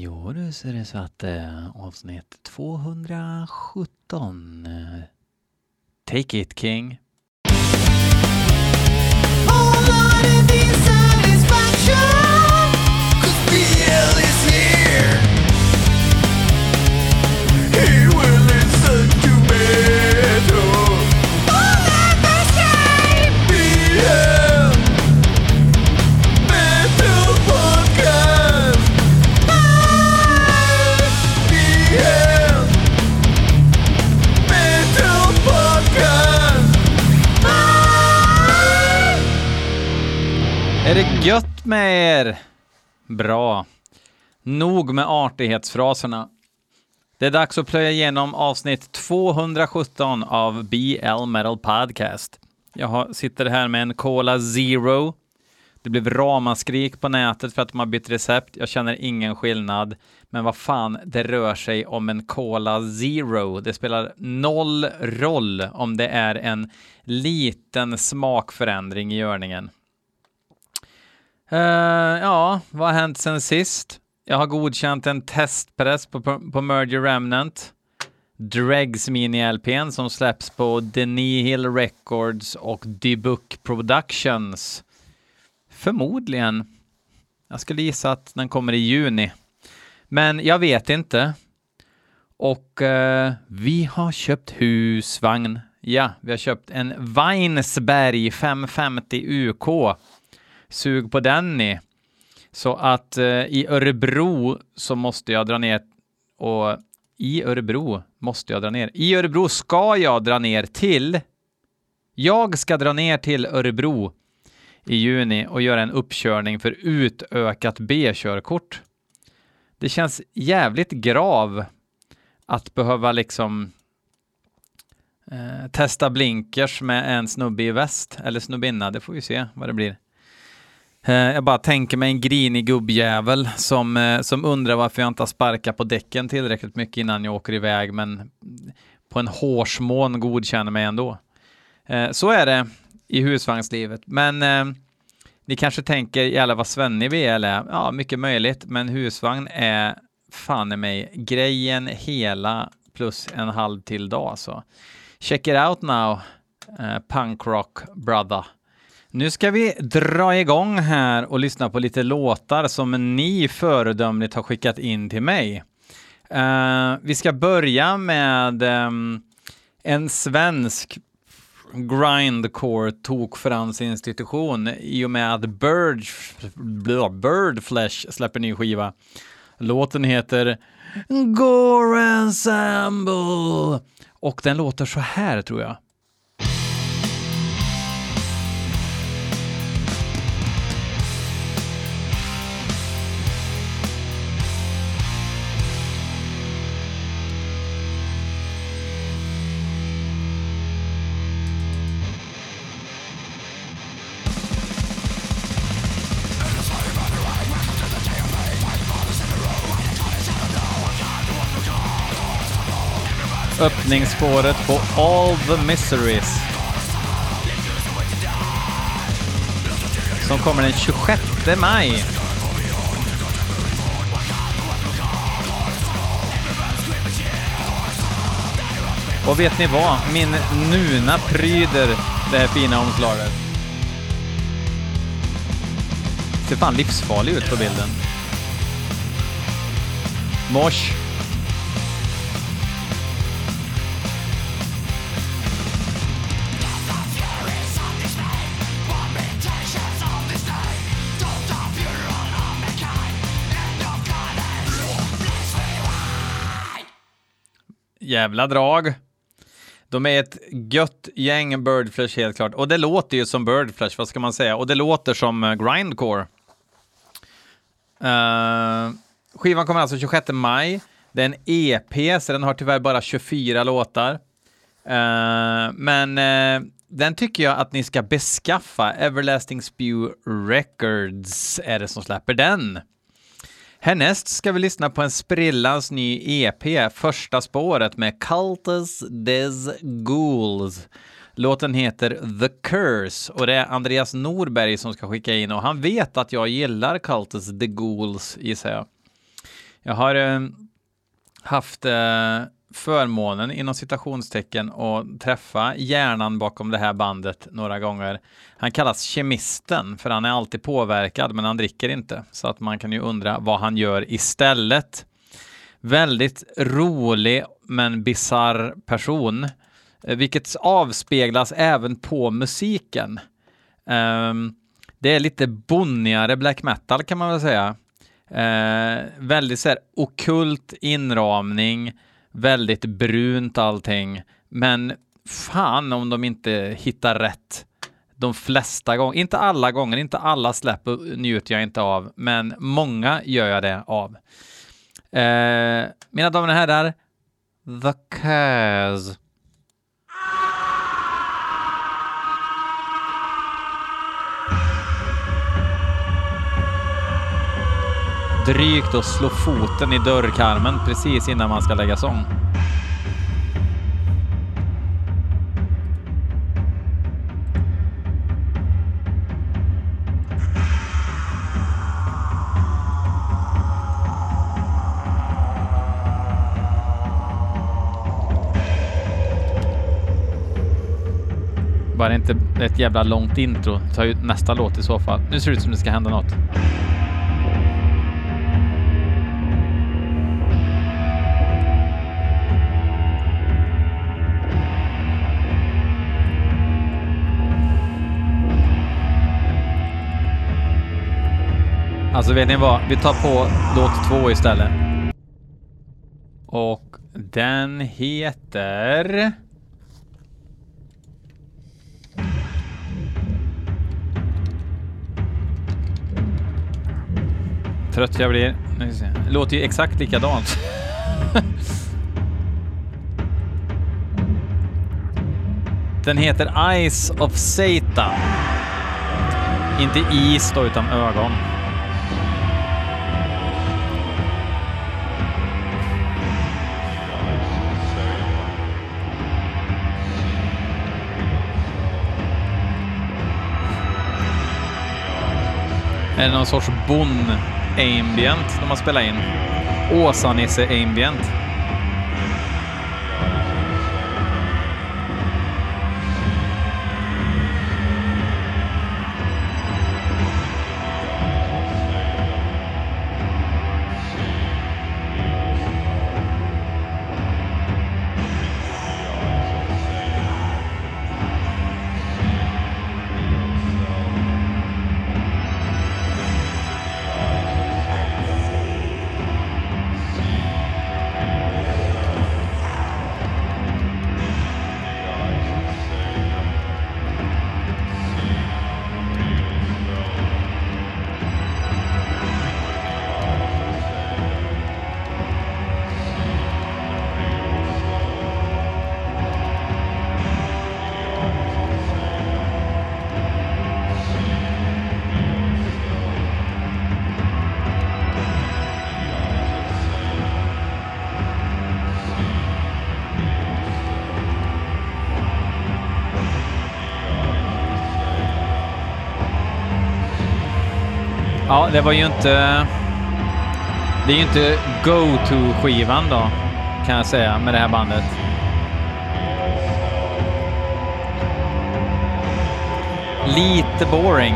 Jo du, ser det så att eh, avsnitt 217. Eh, Take it King. Är det gött med er? Bra. Nog med artighetsfraserna. Det är dags att plöja igenom avsnitt 217 av BL Metal Podcast. Jag sitter här med en Cola Zero. Det blev ramaskrik på nätet för att de har bytt recept. Jag känner ingen skillnad. Men vad fan, det rör sig om en Cola Zero. Det spelar noll roll om det är en liten smakförändring i görningen. Uh, ja, vad har hänt sen sist? Jag har godkänt en testpress på, på, på Merger Remnant. Dregs mini-LPn som släpps på Denihil Records och DeBook Productions. Förmodligen. Jag skulle gissa att den kommer i juni. Men jag vet inte. Och uh, vi har köpt husvagn. Ja, vi har köpt en Weinsberg 550 UK sug på den ni. Så att eh, i Örebro så måste jag dra ner och i Örebro måste jag dra ner. I Örebro ska jag dra ner till. Jag ska dra ner till Örebro i juni och göra en uppkörning för utökat B-körkort. Det känns jävligt grav att behöva liksom eh, testa blinkers med en snubbe i väst eller snubbinna. Det får vi se vad det blir. Eh, jag bara tänker mig en grinig gubbjävel som, eh, som undrar varför jag inte har sparkat på däcken tillräckligt mycket innan jag åker iväg, men på en hårsmån godkänner mig ändå. Eh, så är det i husvagnslivet, men ni kanske tänker jävlar vad svennig vi är, eller? Ja, mycket möjligt, men husvagn är fan i mig grejen hela plus en halv till dag, så check it out now, punk rock brother. Nu ska vi dra igång här och lyssna på lite låtar som ni föredömligt har skickat in till mig. Uh, vi ska börja med um, en svensk grindcore tokfransinstitution i och med att Bird, Birdflesh släpper ny skiva. Låten heter Gore Ensemble och den låter så här tror jag. Öppningsspåret på All the Miseries. Som kommer den 26 maj. Och vet ni vad? Min nuna pryder det här fina omslaget. Ser fan livsfarlig ut på bilden. Mosh. Jävla drag. De är ett gött gäng Birdflesh helt klart. Och det låter ju som Birdflesh, vad ska man säga? Och det låter som eh, Grindcore. Uh, skivan kommer alltså 26 maj. Det är en EP, så den har tyvärr bara 24 låtar. Uh, men uh, den tycker jag att ni ska beskaffa. Everlasting Spew Records är det som släpper den. Härnäst ska vi lyssna på en sprillans ny EP, första spåret med Cultus des Ghouls. Låten heter The Curse och det är Andreas Norberg som ska skicka in och han vet att jag gillar Cultus the Ghouls gissar jag. Jag har eh, haft eh, förmånen inom citationstecken att träffa hjärnan bakom det här bandet några gånger. Han kallas kemisten för han är alltid påverkad men han dricker inte. Så att man kan ju undra vad han gör istället. Väldigt rolig men bizarr person, eh, vilket avspeglas även på musiken. Um, det är lite bonnigare black metal kan man väl säga. Uh, väldigt så här okult inramning, väldigt brunt allting, men fan om de inte hittar rätt de flesta gånger. Inte alla gånger, inte alla släpp njuter jag inte av, men många gör jag det av. Eh, mina damer och herrar, The Caz. Drygt att slå foten i dörrkarmen precis innan man ska lägga sång. Bara inte ett jävla långt intro. Ta ut nästa låt i så fall. Nu ser det ut som det ska hända något. Alltså vet ni vad? Vi tar på låt två istället. Och den heter... trött jag blir. Det låter ju exakt likadant. Den heter Eyes of Satan. Inte is då, utan ögon. Är det någon sorts bon ambient de har spelat in. Åsa-Nisse-ambient. Ja, det var ju inte... Det är ju inte go-to-skivan då, kan jag säga, med det här bandet. Lite boring.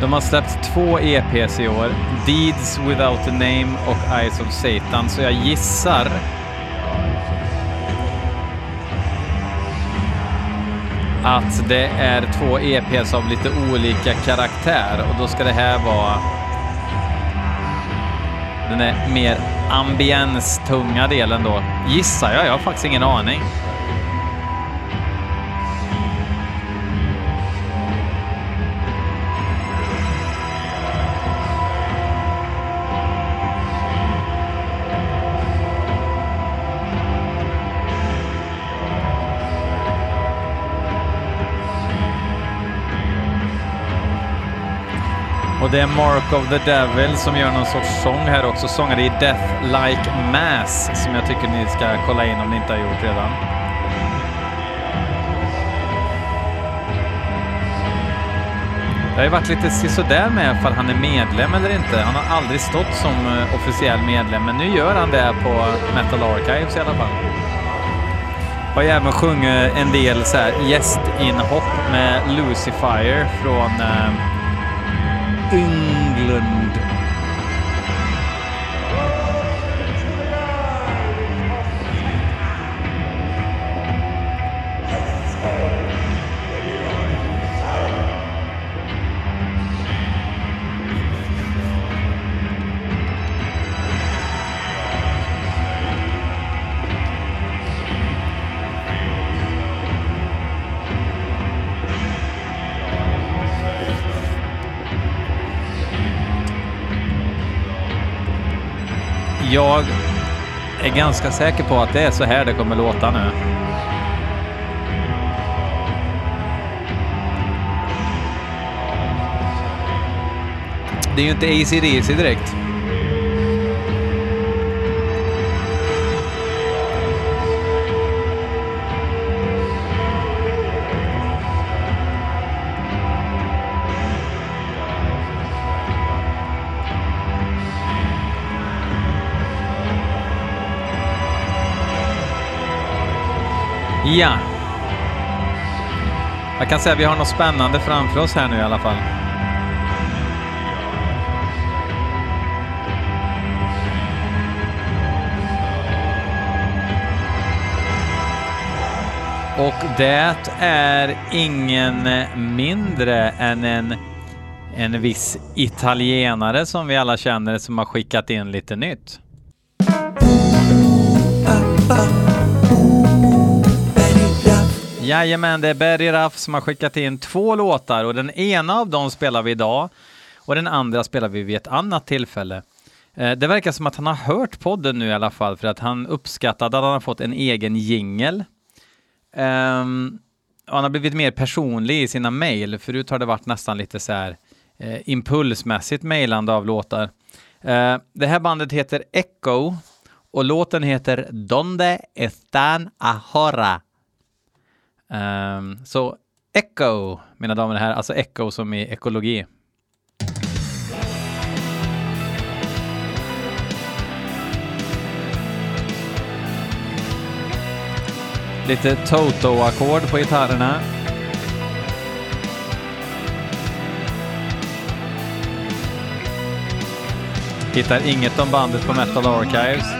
De har släppt två EPs i år, Deeds Without a Name och Eyes of Satan, så jag gissar att det är två EPs av lite olika karaktär och då ska det här vara den är mer ambienstunga delen då, gissar jag. Jag har faktiskt ingen aning. Och det är Mark of the Devil som gör någon sorts sång här också. Sångare i Death Like Mass som jag tycker ni ska kolla in om ni inte har gjort redan. Det har ju varit lite sisådär med ifall han är medlem eller inte. Han har aldrig stått som eh, officiell medlem, men nu gör han det på Metal Archives i alla fall. Har ju även sjungit en del så här gästinhopp med Lucifer från eh, England. Jag är ganska säker på att det är så här det kommer låta nu. Det är ju inte AC/DC direkt. Ja. Jag kan säga att vi har något spännande framför oss här nu i alla fall. Och det är ingen mindre än en, en viss italienare som vi alla känner som har skickat in lite nytt. Jajamän, det är Berry Raff som har skickat in två låtar och den ena av dem spelar vi idag och den andra spelar vi vid ett annat tillfälle. Eh, det verkar som att han har hört podden nu i alla fall för att han uppskattade att han har fått en egen jingel. Um, han har blivit mer personlig i sina mejl. Förut har det varit nästan lite så här eh, impulsmässigt mejlande av låtar. Eh, det här bandet heter Echo och låten heter Donde están ahora? Um, så Echo, mina damer och herrar, alltså Echo som i ekologi. Lite Toto-ackord på gitarrerna. Hittar inget om bandet på Metal Archives.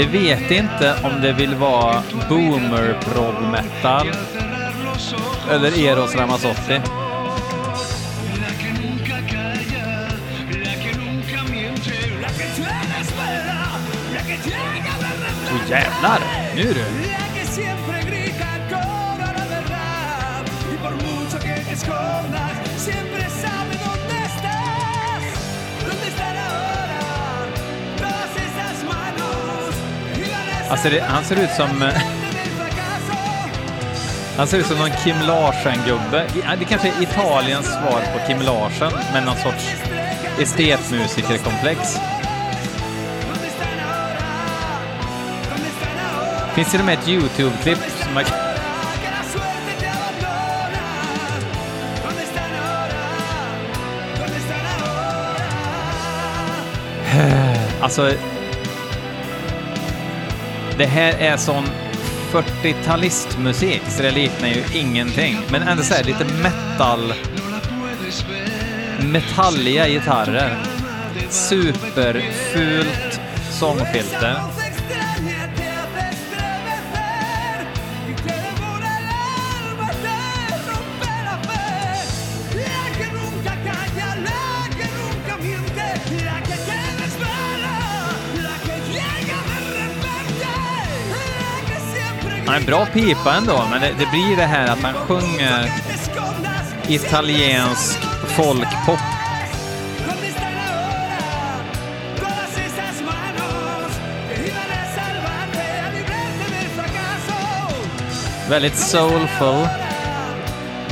Det vet inte om det vill vara boomer prog metal eller Eros Ramazzotti. Åh oh, jävlar! Nu du! Alltså det, han ser ut som... Eh, han ser ut som någon Kim Larsen-gubbe. Det kanske är Italiens svar på Kim Larsen, med någon sorts estetmusikerkomplex. Finns till och med ett YouTube-klipp som man Alltså, det här är sån 40-talistmusik, så det liknar ju ingenting. Men ändå så här, lite metal... Metalliga gitarrer. Superfult sångfilter. Han är bra pipa ändå, men det, det blir det här att han sjunger italiensk folkpop. Väldigt soulful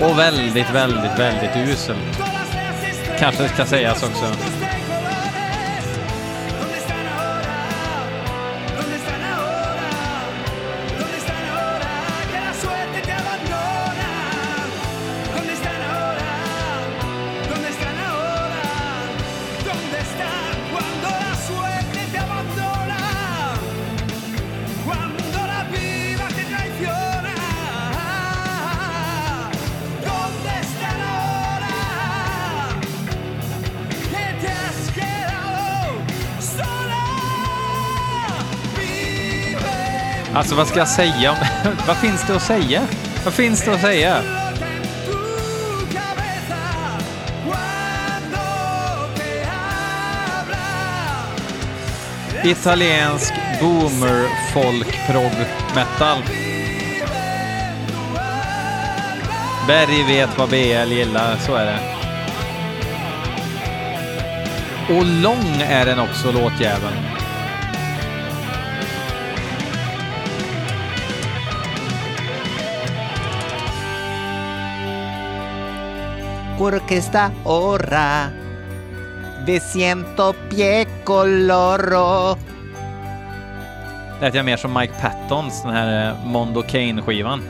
och väldigt, väldigt, väldigt usel, Kanske det ska sägas också. Alltså vad ska jag säga? vad finns det att säga? Vad finns det att säga? Italiensk boomer folk prog metal. Berg vet vad BL gillar, så är det. Och lång är den också, låtjäveln. Orquesta ora de ciento pie coloro. Lät jag mer som Mike Pattons, den här eh, Mondo Kane-skivan.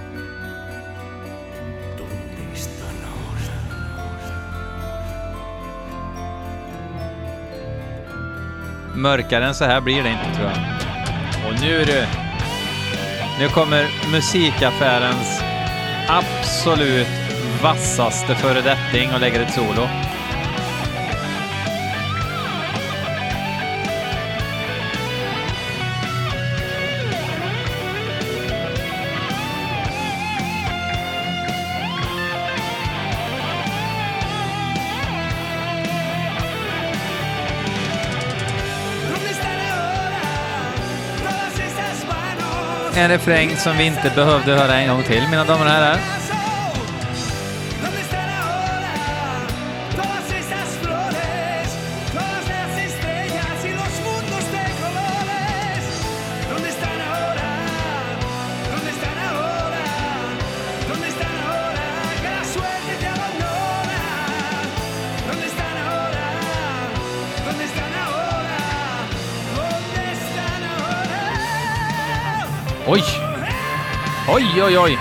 Mörkare än så här blir det inte tror jag. Och nu du! Nu kommer musikaffärens absolut vassaste föredetting och lägger ett solo. En refräng som vi inte behövde höra en gång till, mina damer och herrar. Oj! Oj, oj, oj!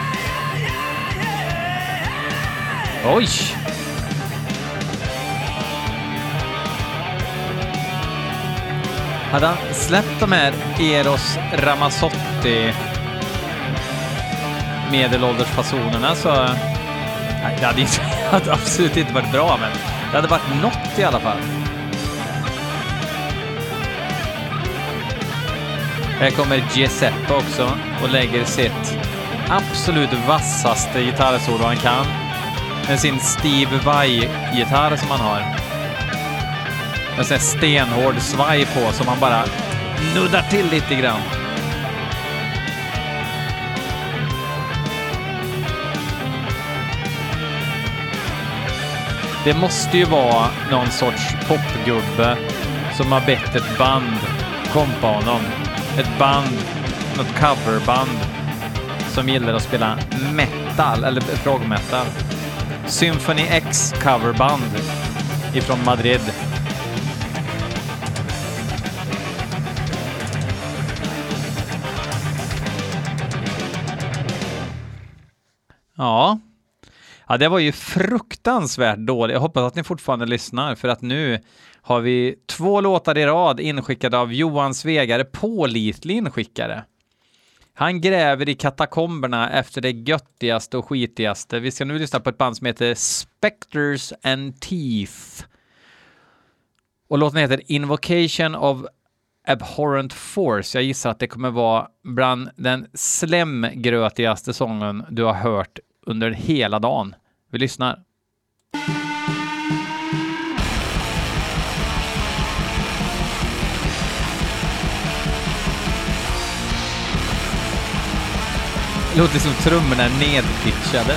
Oj! Hade han släppt de här Eros Ramazzotti medelåldersfasonerna så... Nej, det hade, inte, det hade absolut inte varit bra, men det hade varit något i alla fall. Här kommer Giuseppe också och lägger sitt absolut vassaste gitarrsolo han kan med sin Steve Vai-gitarr som han har. Med sån stenhård svaj på som han bara nuddar till lite grann. Det måste ju vara någon sorts popgubbe som har bett ett band kompa honom ett band, något coverband som gillar att spela metal, eller prog metal. Symphony X coverband ifrån Madrid. Ja. Ja, det var ju fruktansvärt dåligt. Jag hoppas att ni fortfarande lyssnar för att nu har vi två låtar i rad inskickade av Johan Svegare, pålitlig inskickare. Han gräver i katakomberna efter det göttigaste och skitigaste. Vi ska nu lyssna på ett band som heter Spectres and Teeth. Och låten heter Invocation of Abhorrent Force. Jag gissar att det kommer vara bland den slemgrötigaste sången du har hört under hela dagen. Vi lyssnar. Låter som trummorna är nedpitchade.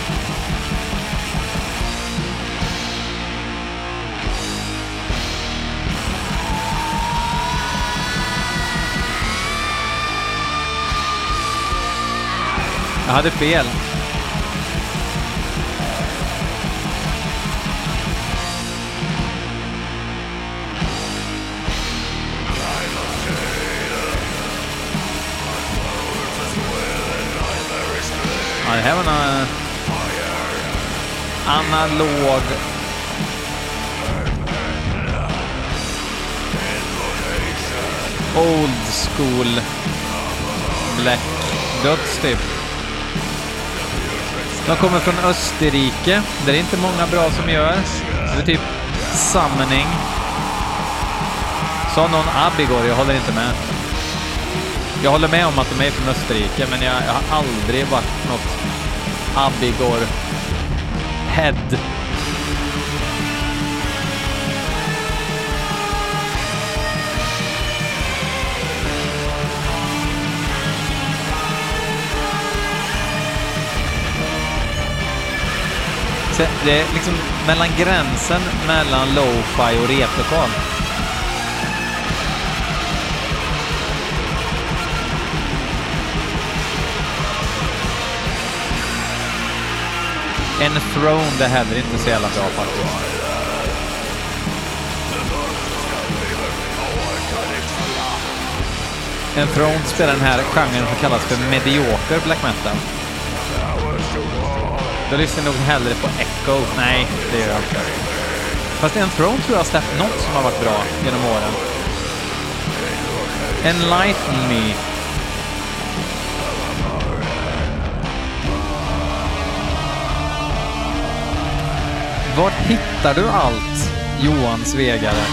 Jag hade fel. Ja, det här var någon analog old school black döds typ. De kommer från Österrike. Det är inte många bra som gör. Det är typ Summoning. Sa någon Abigor, jag håller inte med. Jag håller med om att de är från Österrike, men jag, jag har aldrig varit något Abigor Head. Så Det är liksom mellan gränsen mellan lo-fi och replokal. Enthroned är heller inte så jävla bra faktiskt. Enthroned spelar den här genren som kallas för medioker black metal. Då lyssnar jag nog hellre på Echo. Nej, det gör jag inte. Fast Enthroned tror jag har släppt något som har varit bra genom åren. Enlighten me. Var hittar du allt, Johan Svegare?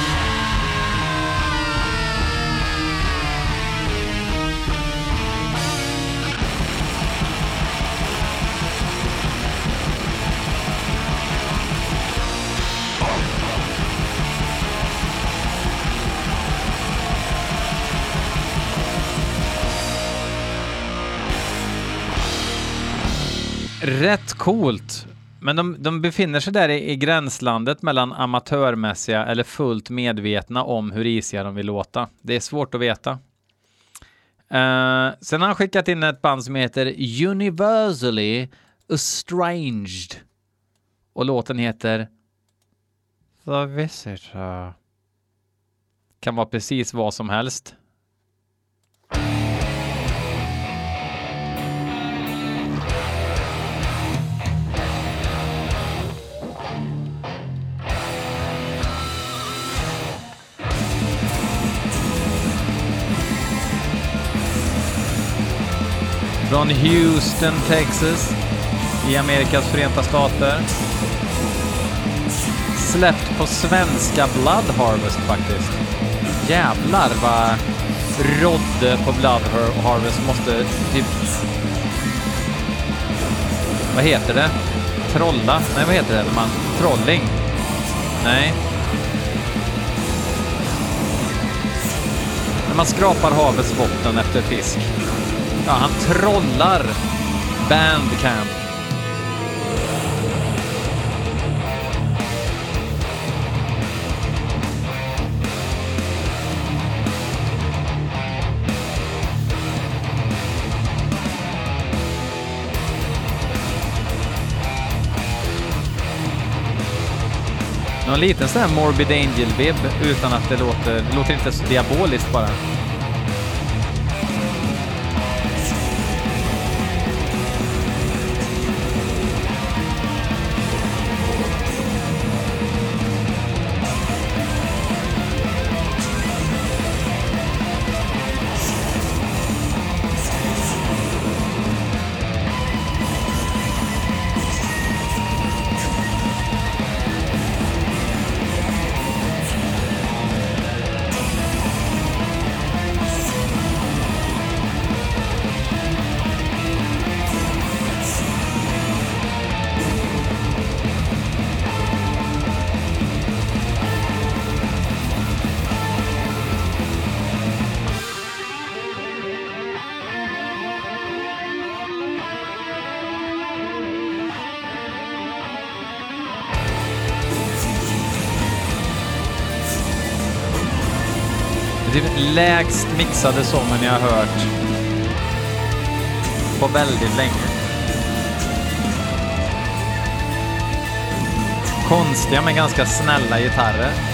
Rätt coolt. Men de, de befinner sig där i, i gränslandet mellan amatörmässiga eller fullt medvetna om hur isiga de vill låta. Det är svårt att veta. Uh, sen har han skickat in ett band som heter Universally Estranged. Och låten heter The Visitor. Kan vara precis vad som helst. Från Houston, Texas i Amerikas förenta stater. Släppt på svenska Blood Harvest faktiskt. Jävlar vad Rodde på Blood Harvest måste typ... Vad heter det? Trolla? Nej, vad heter det? Man, trolling? Nej. När man skrapar havets botten efter fisk. Ja, han trollar Bandcamp. Någon liten sån här Morbid Angel-vibb utan att det låter, det låter inte så diaboliskt bara. Typ lägst mixade sången jag har hört på väldigt länge. Konstiga men ganska snälla gitarrer.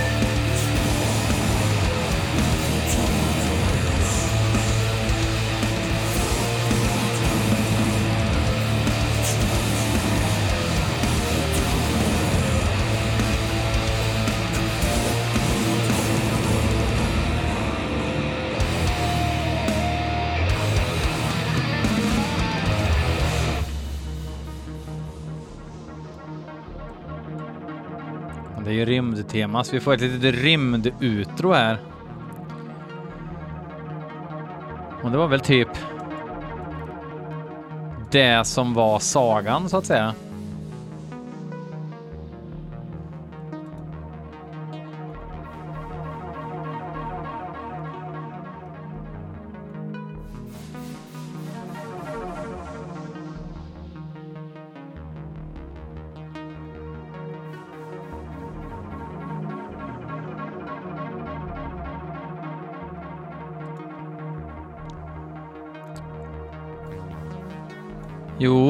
Det är ju rymdtema, så vi får ett litet rymdutro här. Och det var väl typ det som var sagan så att säga.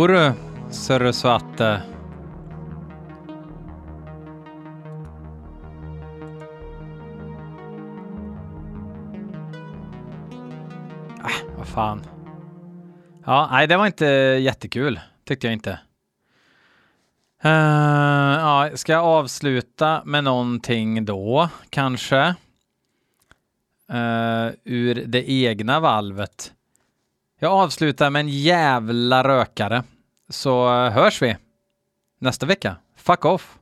Du, Sörre Svarte. Äh, vad fan. Ja, nej, det var inte jättekul, tyckte jag inte. Uh, ja, ska jag avsluta med någonting då, kanske? Uh, ur det egna valvet. Jag avslutar med en jävla rökare. Så eh, hörs vi nästa vecka. Fuck off!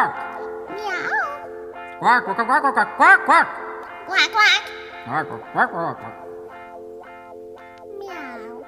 quack. Meow. Quack, quack, quack, quack, quack, quack. Quack, quack. Quack, quack, quack, quack. Meow.